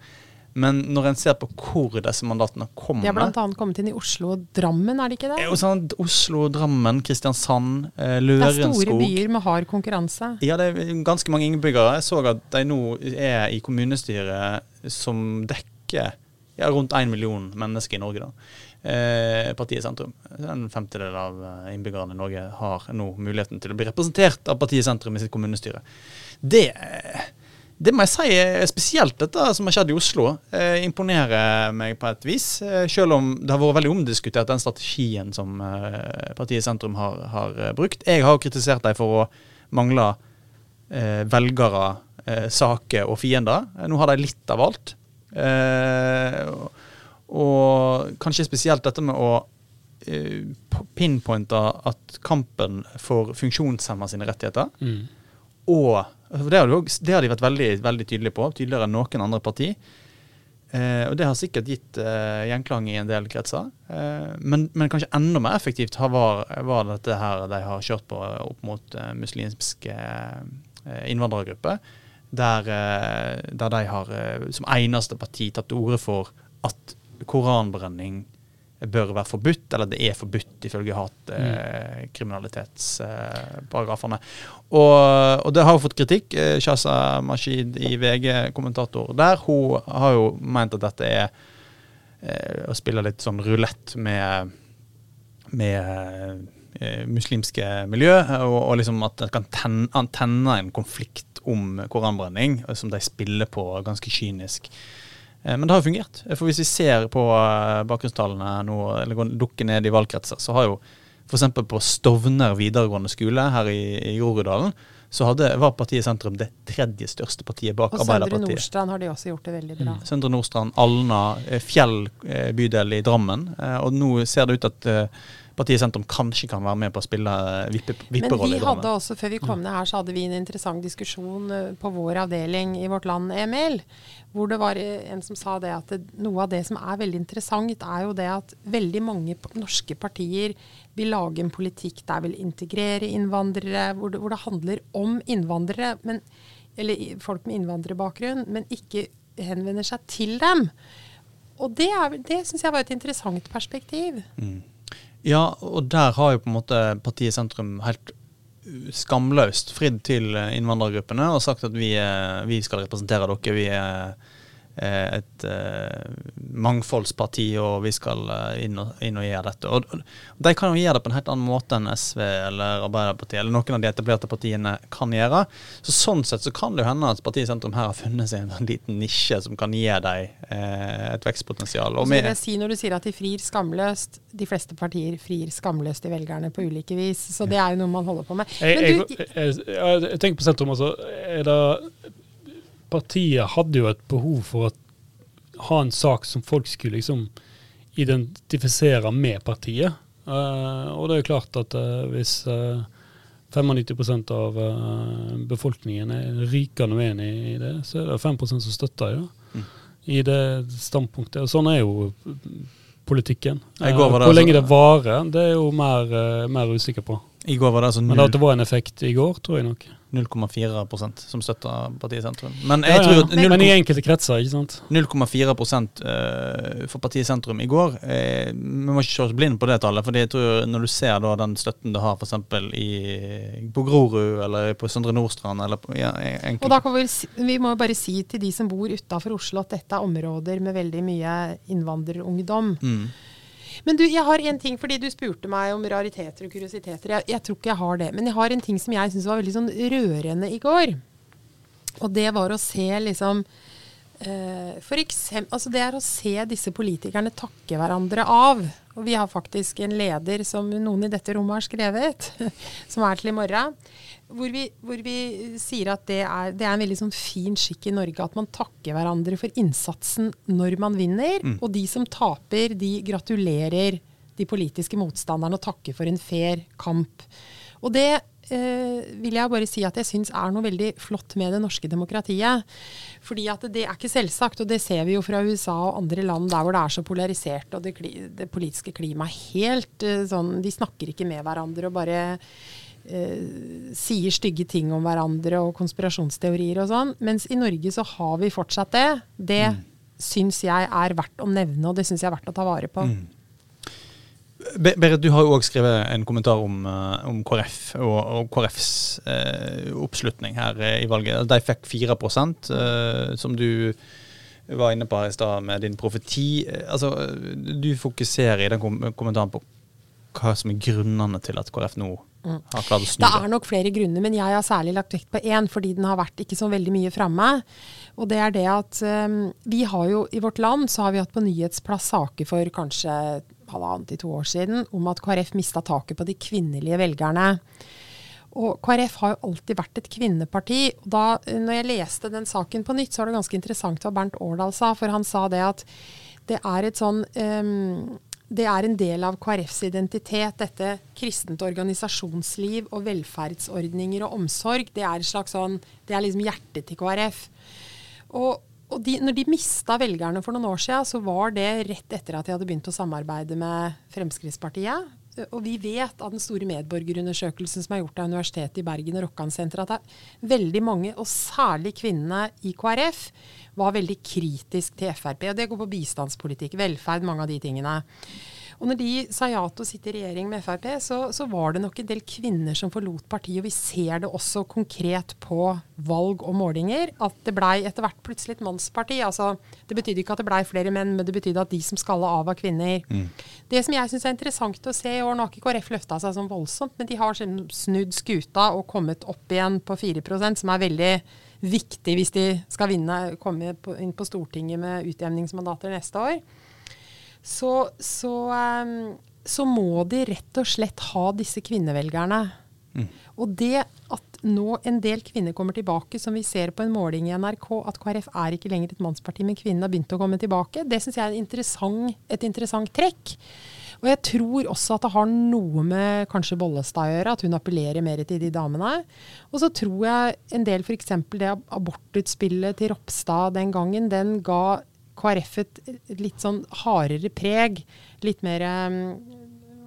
Men når en ser på hvor disse mandatene kommer De har bl.a. kommet inn i Oslo og Drammen, er det ikke det? jo sånn Oslo, Drammen, Kristiansand, eh, Det er store byer med hard konkurranse. ja, det er ganske mange innbyggere. Jeg så at de nå er i kommunestyret som dekker ja, rundt én million mennesker i Norge. da. Eh, partiet Sentrum. En femtedel av eh, innbyggerne i Norge har nå muligheten til å bli representert av partiet Sentrum i sitt kommunestyre. Det, det må jeg si spesielt, dette som har skjedd i Oslo. Eh, imponerer meg på et vis. Eh, selv om det har vært veldig omdiskutert, den strategien som eh, partiet Sentrum har, har eh, brukt. Jeg har kritisert dem for å mangle eh, velgere, eh, saker og fiender. Nå har de litt av alt. Eh, og, og kanskje spesielt dette med å eh, pinpointe at kampen for funksjonshemma sine rettigheter Mm. og for det har, de det har de vært veldig, veldig tydelige på, tydeligere enn noen andre parti. Eh, og det har sikkert gitt eh, gjenklang i en del kretser. Eh, men, men, kanskje enda mer effektivt var, var, dette her de har kjørt på opp mot eh, muslimske eh, innvandrergrupper. Der, eh, der, de har som eneste parti tatt til orde for at koranbrenning bør være forbudt, eller det er forbudt ifølge hatkriminalitetsparagrafene. Eh, og, og, det har jo fått kritikk. Eh, Shaza Mashid i VG, kommentator der, hun har jo ment at dette er eh, å spille litt sånn rulett med, med eh, muslimske miljø, og, og, liksom at det kan tenne, tenne en konflikt om koranbrenning, som de spiller på ganske kynisk. Eh, men det har jo fungert. For hvis vi ser på eh, bakgrunnstallene nå, eller dukker ned i valgkretser, så har jo f.eks. på Stovner videregående skole her i, i Groruddalen, så hadde, var partiet Sentrum det tredje største partiet bak og Arbeiderpartiet. Og Søndre Nordstrand har de også gjort det veldig bra. Mm. Søndre Nordstrand, Alna, eh, Fjell bydel i Drammen. Og nå ser det ut at partiet Sentrum kanskje kan være med på å spille vippe, vipperolle. Men vi hadde også, før vi kom ned her, så hadde vi en interessant diskusjon på vår avdeling i Vårt Land, Emil. Hvor det var en som sa det at noe av det som er veldig interessant, er jo det at veldig mange norske partier vil lage en politikk der vil integrere innvandrere, hvor det, hvor det handler om innvandrere, men, eller folk med innvandrerbakgrunn, men ikke henvender seg til dem. Og det, er, det syns jeg var et interessant perspektiv. Mm. Ja, og der har jo på en måte partiet Sentrum helt skamløst fridd til innvandrergruppene og sagt at vi, vi skal representere dere. Vi er Eh, et uh, mangfoldsparti, og vi skal uh, inn, og, inn, og, gjøre dette. Og, og, De kan jo gjøre det på en helt annen måte enn SV eller Arbeiderpartiet eller noen av de etablerte partiene kan gjøre. Så Sånn sett så kan det jo hende at partiet Sentrum her har funnet seg en liten nisje som kan gi dem uh, et vekstpotensial. Og så vil jeg si Når du sier at de frir skamløst, de fleste partier frir skamløst i velgerne på ulike vis. Så det er jo noe man holder på med. Jeg, jeg, jeg, jeg, tenker på Sentrum også. Er det partiet hadde jo et behov for å ha en sak som folk skulle liksom identifisere med partiet. Uh, og det er jo klart at uh, hvis uh, 95% av befolkningen er rykende uenig i det, så er det 5 som støtter det. Mm. I det standpunktet. Og sånn er jo politikken. Hvor lenge altså- det varer, det er jo mer, mer usikker på. I går var det altså Men at det var en effekt i går, tror jeg nok. 0,4% som støtter partiet Sentrum. Men, ja, ja. men, men, i enkelte kretser, ikke sant? 0,4 uh, for partiet Sentrum i går. Uh, vi må ikke se oss blind på det tallet. for jeg tror når du ser da, den støtten det har f.eks. på Grorud eller på Søndre Nordstrand eller på, ja, Og da kan vi, vi må bare si til de som bor utafor Oslo at dette er områder med veldig mye innvandrerungdom. Mm. Men du, jeg har en ting, fordi du spurte meg om rariteter og kuriositeter. Jeg, jeg tror ikke jeg har det. Men jeg har en ting som jeg syns var veldig sånn rørende i går. Og det var å se liksom uh, For eksempel Altså det er å se disse politikerne takke hverandre av. Og vi har faktisk en leder som noen i dette rommet har skrevet, som er til i morgen. Hvor vi, hvor vi, sier at det er, det er en veldig sånn fin skikk i Norge at man takker hverandre for innsatsen når man vinner. Mm. Og de som taper, de gratulerer de politiske motstanderne og takker for en fair kamp. Og det eh, vil jeg bare si at jeg syns er noe veldig flott med det norske demokratiet. Fordi at det er ikke selvsagt, og det ser vi jo fra USA og andre land der hvor det er så polarisert og det, det politiske klimaet helt eh, sånn De snakker ikke med hverandre og bare eh, sier stygge ting om hverandre og konspirasjonsteorier og sånn. Mens i Norge så har vi fortsatt det. Det mm. syns jeg er verdt å nevne, og det syns jeg er verdt å ta vare på. Mm. Berit, du har jo òg skrevet en kommentar om, uh, om KrF og, og KrFs eh, oppslutning her uh, i valget. De fikk 4 som du var inne på her i stad med din profeti. altså, du fokuserer i den kom kommentaren på hva som er grunnene til at KrF nå Mm. Det er nok flere grunner, men jeg har særlig lagt vekt på én, fordi den har vært ikke så veldig mye framme. Og det er det at um, vi har jo i vårt land så har vi hatt på nyhetsplass saker for kanskje halvannet til to år siden om at KrF mista taket på de kvinnelige velgerne. Og KrF har jo alltid vært et kvinneparti. og da når jeg leste den saken på nytt, så var det ganske interessant hva Bernt Årdal sa. For han sa det at det er et sånn um, det er en del av KrFs identitet, dette kristent organisasjonsliv og velferdsordninger og omsorg. Det er, slags sånn, det er liksom hjertet til KrF. Og og de, når de mista velgerne for noen år siden, så var det rett etter at de hadde begynt å samarbeide med Fremskrittspartiet. Og vi vet av den store medborgerundersøkelsen som er gjort av Universitetet i Bergen og Rokkansenteret, at veldig mange, og særlig kvinnene i KrF, var veldig kritisk til Frp. Og det går på bistandspolitikk, velferd, mange av de tingene. Og når de sa ja til å sitte i regjering med Frp, så, så, var det nok en del kvinner som forlot partiet. Og vi ser det også konkret på valg og målinger, at det blei etter hvert plutselig et mannsparti. Altså, det betydde ikke at det blei flere menn, men det betydde at de som skalla av, var kvinner. Mm. Det som jeg syns er interessant å se i år, nå har ikke KrF løfta seg sånn voldsomt, men de har snudd skuta og kommet opp igjen på 4% som er veldig viktig hvis de skal vinne, komme inn på Stortinget med utjevningsmandater neste år så, så, um, så, må de rett og slett ha disse kvinnevelgerne. Mm. Og det at nå en del kvinner kommer tilbake, som vi ser på en måling i NRK, at KrF er ikke lenger et mannsparti, men kvinnene har begynt å komme tilbake, det syns jeg er interessant, et interessant trekk. Og jeg tror også at det har noe med kanskje Bollestad å gjøre, at hun appellerer mer til de damene. Og så tror jeg en del f.eks. det abortutspillet til Ropstad den gangen, den ga KrF et, litt sånn hardere preg. Litt mer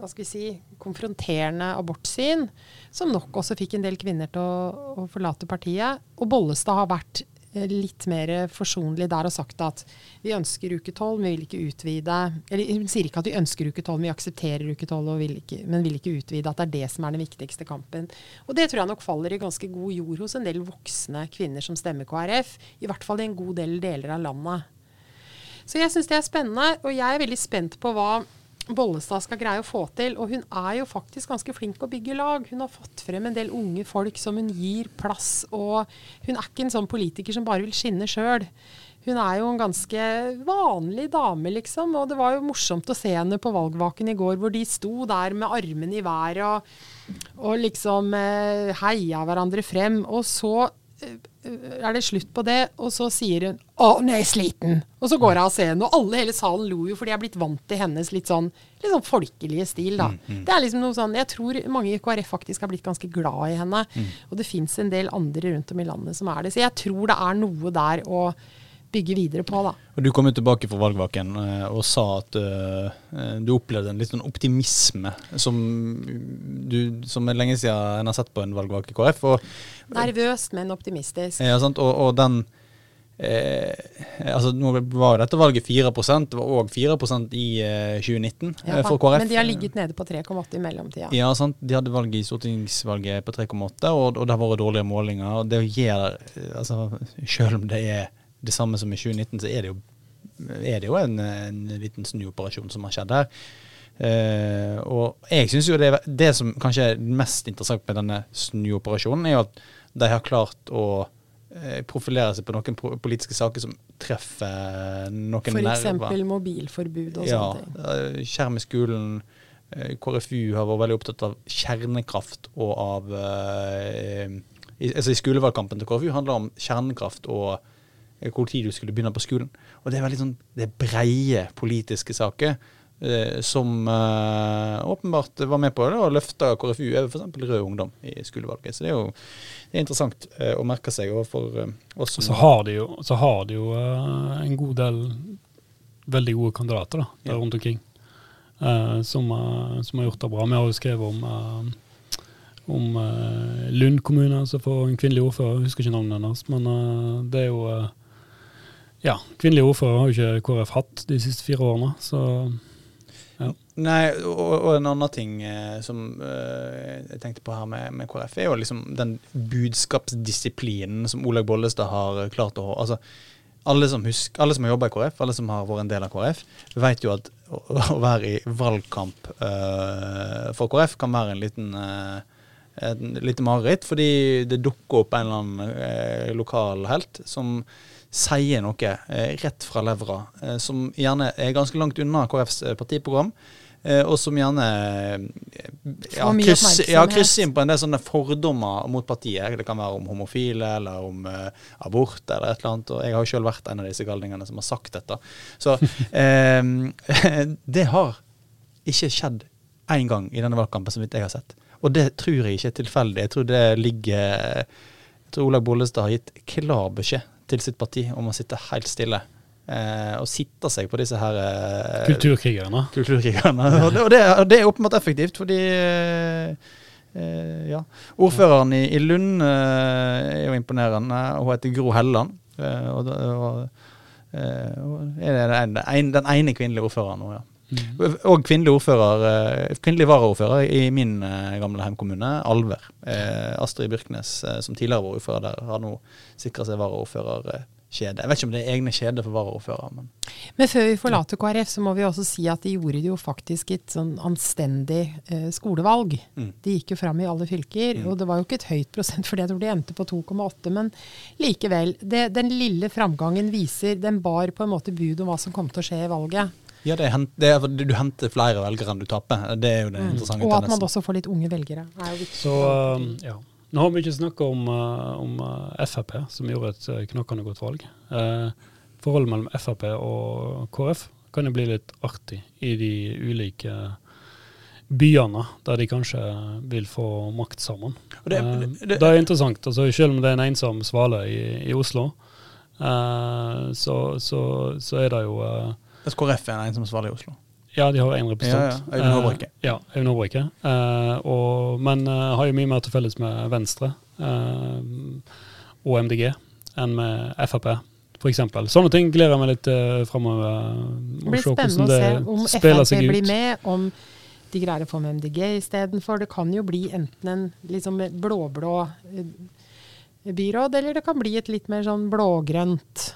hva skal vi si, konfronterende abortsyn, som nok også fikk en del kvinner til å, å forlate partiet. Og Bollestad har vært eh, litt mer forsonlig der og sagt at vi ønsker uke tolv, men vi vil ikke utvide Eller hun sier ikke at vi ønsker uke tolv, men vi aksepterer uke tolv, men vil ikke utvide. At det er det som er den viktigste kampen. Og det tror jeg nok faller i ganske god jord hos en del voksne kvinner som stemmer KrF. I hvert fall i en god del deler av landet. Så jeg syns det er spennende, og jeg er veldig spent på hva Bollestad skal greie å få til. Og hun er jo faktisk ganske flink å bygge lag. Hun har fått frem en del unge folk som hun gir plass. Og hun er ikke en sånn politiker som bare vil skinne sjøl. Hun er jo en ganske vanlig dame, liksom. Og det var jo morsomt å se henne på valgvaken i går, hvor de sto der med armene i været og, og liksom eh, heia hverandre frem. Og så eh, er det slutt på det, og så sier hun 'Å, nå er jeg sliten'. Og så går hun av scenen. Og alle hele salen lo jo, for de er blitt vant til hennes litt sånn, litt sånn folkelige stil, da. Mm, mm. Det er liksom noe sånn Jeg tror mange i KrF faktisk har blitt ganske glad i henne. Mm. Og det fins en del andre rundt om i landet som er det. Så jeg tror det er noe der å bygge videre på. da. Og Du kom jo tilbake fra valgvaken uh, og sa at uh, du opplevde en litt sånn optimisme som, du, som er lenge siden en har sett på en valgvake i KrF. Og, Nervøst, men optimistisk. Ja, sant? Og, og den eh, altså Nå var dette valget 4 det var òg 4% i eh, 2019 ja, for KrF. Men de har ligget nede på 3,8 i mellomtida. Ja, sant. De hadde valget i stortingsvalget på 3,8, og, og det har vært dårlige målinger. og det gjør, altså, Selv om det er det samme som i 2019, så er det jo, er det jo en, en, liten snuoperasjon som har skjedd her. Uh, og jeg syns jo det, det, som kanskje er mest interessant med denne snuoperasjonen, er jo at de har klart å uh, profilere seg på noen politiske saker som treffer noen For nerver. F.eks. mobilforbud og ja, sånne ting. Uh, skjerm i skolen. KrFU har vært veldig opptatt av kjernekraft og av i, altså I skolevalgkampen til KrFU handler det om kjernekraft og hvor tid du skulle begynne på skolen. Og det er veldig sånn, det er breie politiske saker eh, som eh, åpenbart var med på det, og løfta KrFU over f.eks. Rød Ungdom i skolevalget. Så det er jo det er interessant eh, å merke seg. Og for eh, oss så har de jo, så har de jo uh, en god del veldig gode kandidater da, der ja. rundt omkring. Uh, som, uh, som, har gjort det bra. Vi har jo skrevet om om Lund kommune, som får en kvinnelig ordfører. Jeg husker ikke navnet hennes, men det er jo ja, kvinnelig ordfører har jo ikke KrF hatt de siste fire årene, så ja. Nei, og, og, en annen ting eh, som eh, jeg tenkte på her med, med, KrF, er jo liksom den budskapsdisiplinen som Olaug Bollestad har klart å altså, alle som, husker, alle som har jobba i KrF, alle som har vært en del av KrF, vet jo at å, å være i valgkamp uh, for KrF kan være en liten uh, et lite mareritt, fordi det dukker opp en eller annen uh, lokal helt som sier noe eh, rett fra levra, eh, som gjerne er ganske langt unna KrFs eh, partiprogram. Eh, og som gjerne eh, ja, krysser ja, kryss inn på en del sånne fordommer mot partiet. Det kan være om homofile eller om uh, abort eller et eller annet. Og jeg har jo sjøl vært en av disse galningene som har sagt dette. Så det har ikke skjedd én gang i denne valgkampen, så vidt jeg har sett. Og det tror jeg ikke er tilfeldig. Jeg tror det ligger jeg tror Olaug Bollestad har gitt klar beskjed til sitt parti om å sitte helt stille. Eh, og sitte seg på disse her eh, Kulturkrigerne. kulturkrigerne. Og, det, og, det, og det er åpenbart effektivt, fordi eh, eh, ja. Ordføreren i, i Lund eh, er jo imponerende. Hun heter Gro Helleland. eh, og, og, eh, er den, en, den ene kvinnelige ordføreren nå, ja. Mm. Og kvinnelig ordfører, eh, kvinnelig varaordfører i min eh, gamle heimkommune, Alver. Eh, Astrid Byrknes, som tidligere var ordfører der, har nå sikra seg varaordførerkjede. Jeg vet ikke om det er egne kjeder for varaordførere, men Men før vi forlater KrF, så må vi også si at de gjorde jo faktisk et sånn anstendig eh, skolevalg. Mm. De gikk jo fram i alle fylker, og det var jo ikke et høyt prosent, for jeg tror de endte på 2,8. Men likevel, det, den lille framgangen viser Den bar på en måte bud om hva som kom til å skje i valget. Ja, det er, det er, du henter flere velgere enn du taper. Det er jo det interessante. Mm. Og at man også får litt unge velgere. er jo. Så um, ja. Nå har vi ikke snakka om, uh, om uh, Frp, som gjorde et knakkende knakende godt valg. Eh, forholdet mellom Frp og KrF kan jo bli litt artig i de ulike byene der de kanskje vil få makt sammen. Og det- Eh, det- det er interessant. altså Selv om det er en ensom svale i, i Oslo, eh, så, så, så er det jo eh, Mens KrF er en som er svarlig i Oslo. ja, de har én representant. Ja, ja, Øyvind Håbrekke. Eh, ja, Øyvind Håbrekke. Eh, men uh, har jo mye mer til felles med Venstre eh, og MDG enn med Frp, f.eks. Sånne ting gleder jeg meg litt uh, framover. Det blir spennende å se om Frp blir med, om de greier å få med MDG istedenfor. Det kan jo bli enten en liksom blå-blå byråd, eller det kan bli et litt mer sånn blågrønt.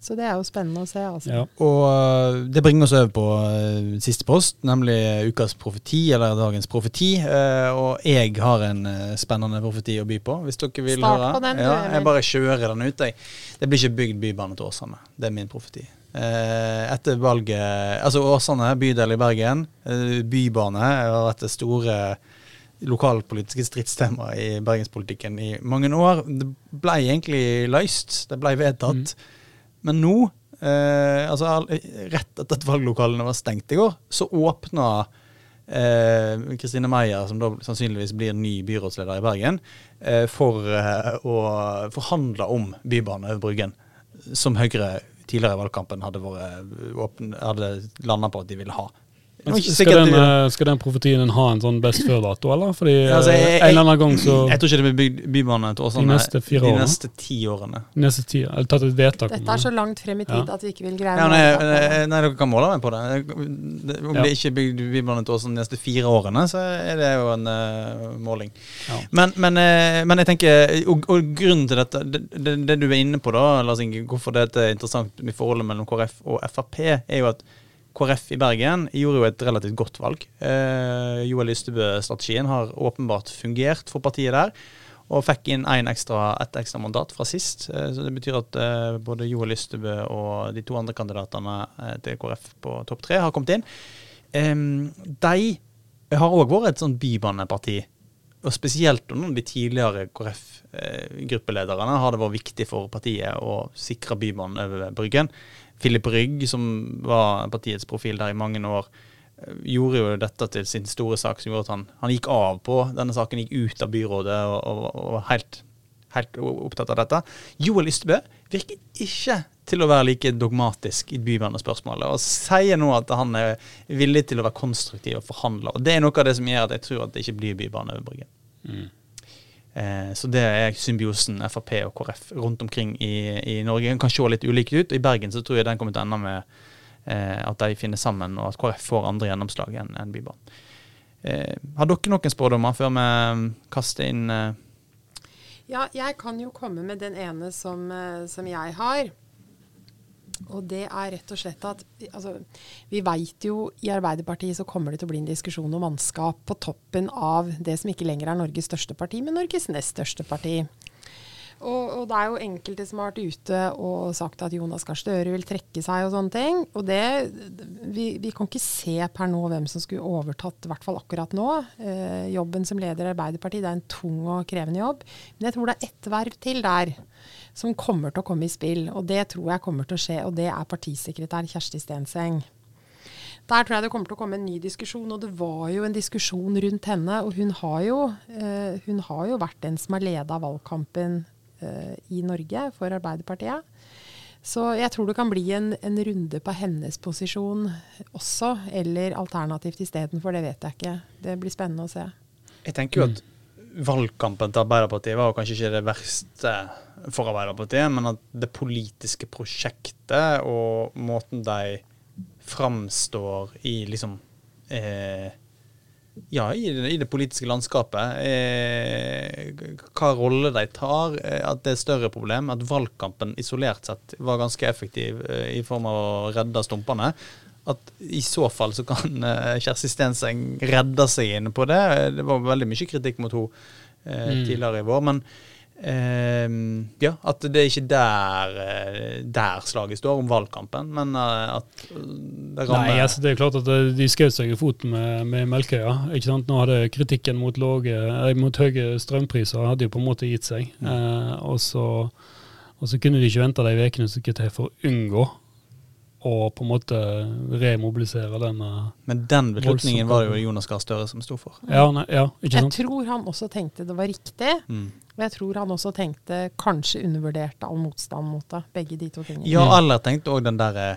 Så det er jo spennende å se. altså. Ja. Og øh, det bringer oss over på uh, siste post, nemlig ukas profeti, eller dagens profeti. Uh, og jeg har en uh, spennende profeti å by på, hvis dere vil Start høre. på den, ja, du, jeg bare kjører den ut, jeg. Det blir ikke bygd bybane til Åsane. Det er min profeti. Eh, etter valget Altså Åsane, bydel i Bergen. eh, bybane har vært det store lokalpolitiske stridstema i bergenspolitikken i mange år. Det ble egentlig løst. Det ble vedtatt. Men nå, eh, altså rett etter at valglokalene var stengt i går, så åpna eh, Kristine Meyer, som da sannsynligvis blir ny byrådsleder i Bergen, eh, for eh, å forhandle om bybane over Bryggen, som Høyre tidligere i valgkampen hadde, vært åpen- hadde landa på at de ville ha. Skal den, eh, skal den profetien ha en sånn best før-dato, eller? Fordi Ja, altså, jeg- jeg, en eller annen gang så Jeg tror ikke det blir bygd bybane til Åsane De neste fire de årene? neste ti årene. neste ti, eller tatt et vedtak Dette er så langt frem i tid Ja. at vi ikke vil greie Ja, å nei, måle nei, nei, dere kan måle meg på det. Det- Om Ja. det ikke er bygd bybane til Åsane de neste fire årene, så er det jo en uh, måling. Ja. Men, men, uh, men jeg tenker, og, og grunnen til dette, det, det, det du er inne på da, Lars Inge, hvorfor dette er interessant i forholdet mellom KrF og Frp, er jo at KrF i Bergen gjorde jo et relativt godt valg. Eh, Joel Ystebø-strategien har åpenbart fungert for partiet der. Og fikk inn ekstra, et ekstra mandat fra sist. Eh, så Det betyr at eh, både Joel Ystebø og de to andre kandidatene eh, til KrF på topp tre har kommet inn. De har òg vært et sånn bybaneparti. Og spesielt under de tidligere KrF-gruppelederne har det vært viktig for partiet å sikre bybanen over Bryggen. Philip Rygg, som var partiets profil der i mange år, eh, gjorde jo dette til sin store sak, som gjorde at han, han gikk av på denne saken, gikk ut av byrådet og, og, og var helt, helt opptatt av dette. Joel Ystebø virker ikke til å være like dogmatisk i bybanespørsmålet, og sier nå at han er villig til å være konstruktiv og forhandle. Og Det er noe av det som gjør at jeg tror at det ikke blir bybane over Bryggen. Mm. Eh, så det er symbiosen Frp og KrF rundt omkring i, i Norge. Den kan se litt ulik ut. I Bergen så tror jeg den kommer til å ende med eh, at de finner sammen, og at KrF får andre gjennomslag enn en Bybanen. Eh, har dere noen spådommer før vi mm, kaster inn eh, Ja, jeg kan jo komme med den ene som, eh, som jeg har. Og det er rett og slett at altså, vi veit jo i Arbeiderpartiet så kommer det til å bli en diskusjon om mannskap på toppen av det som ikke lenger er Norges største parti, men Norges nest største parti. Og, og det er jo enkelte som har vært ute og sagt at Jonas Gahr Støre vil trekke seg og sånne ting. Og det vi, vi kan ikke se per nå hvem som skulle overtatt, i hvert fall akkurat nå. Eh, jobben som leder i Arbeiderpartiet, det er en tung og krevende jobb. Men jeg tror det er ett verv til der som kommer til å komme i spill. Og det tror jeg kommer til å skje, og det er partisekretær Kjersti Stenseng. Der tror jeg det kommer til å komme en ny diskusjon, og det var jo en diskusjon rundt henne. Og hun har jo, eh, hun har jo vært den som har leda valgkampen i Norge for Arbeiderpartiet. Så jeg tror det kan bli en, en runde på hennes posisjon også, eller alternativt istedenfor, det vet jeg ikke. Det blir spennende å se. Jeg tenker jo at valgkampen til Arbeiderpartiet var kanskje ikke det verste for Arbeiderpartiet, men at det politiske prosjektet og måten de framstår i liksom eh, ja, i det, i det, politiske landskapet. Eh, hva rolle de tar. Eh, at det er større problem. At valgkampen isolert sett var ganske effektiv eh, i form av å redde stumpene at i så fall så kan uh, Kjersti Stenseng redde seg inn på det. Det var veldig mye kritikk mot henne mm. tidligere i vår. Men uh, ja, at det er ikke der, der slaget står, om valgkampen, men at det rammer Nei, altså det er klart at de skjøt seg i foten med, med Melkøya. ikke sant? Nå hadde kritikken mot, låge, mot høye strømpriser hadde jo på en måte gitt seg. Mm. og, så, og så kunne de ikke vente de ukene som skulle til for å unngå å på en måte remobilisere den Men den beslutningen var det jo Jonas Gahr Støre som sto for. Ja, nei, ja, ikke sant? Jeg tror han også tenkte det var riktig. Mm. Og jeg tror han også tenkte kanskje undervurderte all motstand mot det. Begge de to tingene. Ja, eller tenkte òg den derre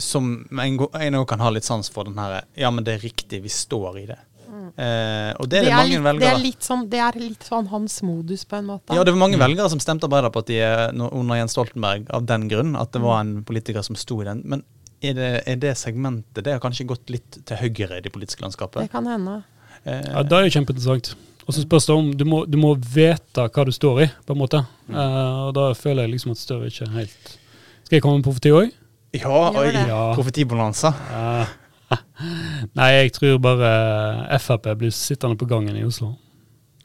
som en òg kan ha litt sans for den herre Ja, men det er riktig, vi står i det. Eh, og det er det, det mange litt, velgere. Det er, litt sånn, det er litt sånn hans modus, på en måte. Ja, det var mange mm. velgere som stemte Arbeiderpartiet under Jens Stoltenberg av den grunn, at det var en politiker som sto i den. Men er det, er det segmentet Det har kanskje gått litt til høyre i det politiske landskapet? Det kan hende. Eh, ja, Det er jo kjempeinteressant. Og så spørs det om du må, du må, vite hva du står i, på en måte. Mm. Uh, og da føler jeg liksom at Støre ikke helt Skal jeg komme med profeti òg? Ja, oi, ja. profetibonanza. Uh, Nei, jeg tror bare Frp blir sittende på gangen i Oslo.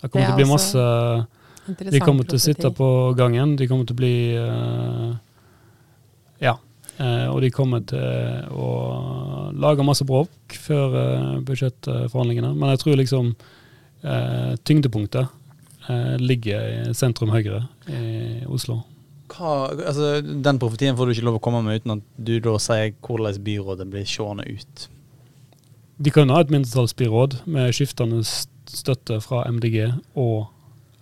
Det kommer det til å bli masse De kommer til å sitte på gangen. De kommer til å bli uh, Ja. Uh, og de kommer til å lage masse bråk før uh, budsjettforhandlingene. Men jeg tror liksom tyngdepunktet ligger i sentrum høyre i Oslo. Hva, altså, den profetien får du ikke lov å komme med uten at du da sier hvordan byrådet blir seende ut. De kan ha et mindretallsbyråd med skiftende støtte fra MDG og,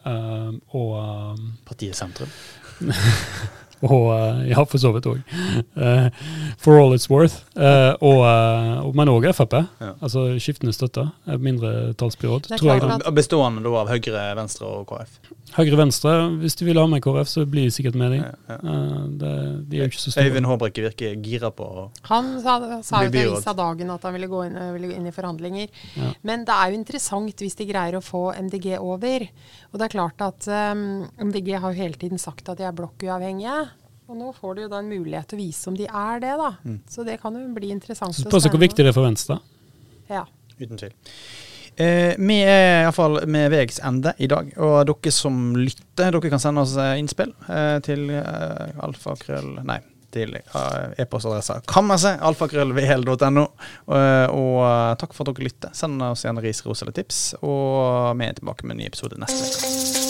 uh, og uh, Partiet Sentrum. og uh, Ja, for så vidt òg. Uh, for all it's worth. Uh, og, men òg Frp. Ja. Altså skiftende støtte. Mindretallsbyråd. Bestående da av Høyre, Venstre og KrF? Høyre-Venstre. Hvis de vil ha med KrF, så blir de sikkert med, dem. Ja, ja. Det, de er jo ikke så store. Øyvind Håbrekke virker gira på å Han sa, sa jo til Avisa Dagen at han ville gå inn, ville gå inn i forhandlinger. Men det er jo interessant hvis de greier å få MDG over. Og det er klart at um, MDG har jo hele tiden sagt at de er blokkuavhengige. Og nå får de jo da en mulighet til å vise om de er det, da. Mm. Så det kan jo bli interessant. Spørs hvor viktig det er for Venstre. Ja. Uten tvil. Eh, vi er iallfall med veis ende i dag. Og dere som lytter, dere kan sende oss eh, innspill eh, til alfakrøll... Nei, til e-postadressa kammerset, alfakrøllvl.no. Og takk for at dere lytter. Send oss gjerne ris, ros eller tips. Og vi er tilbake med en ny episode neste uke.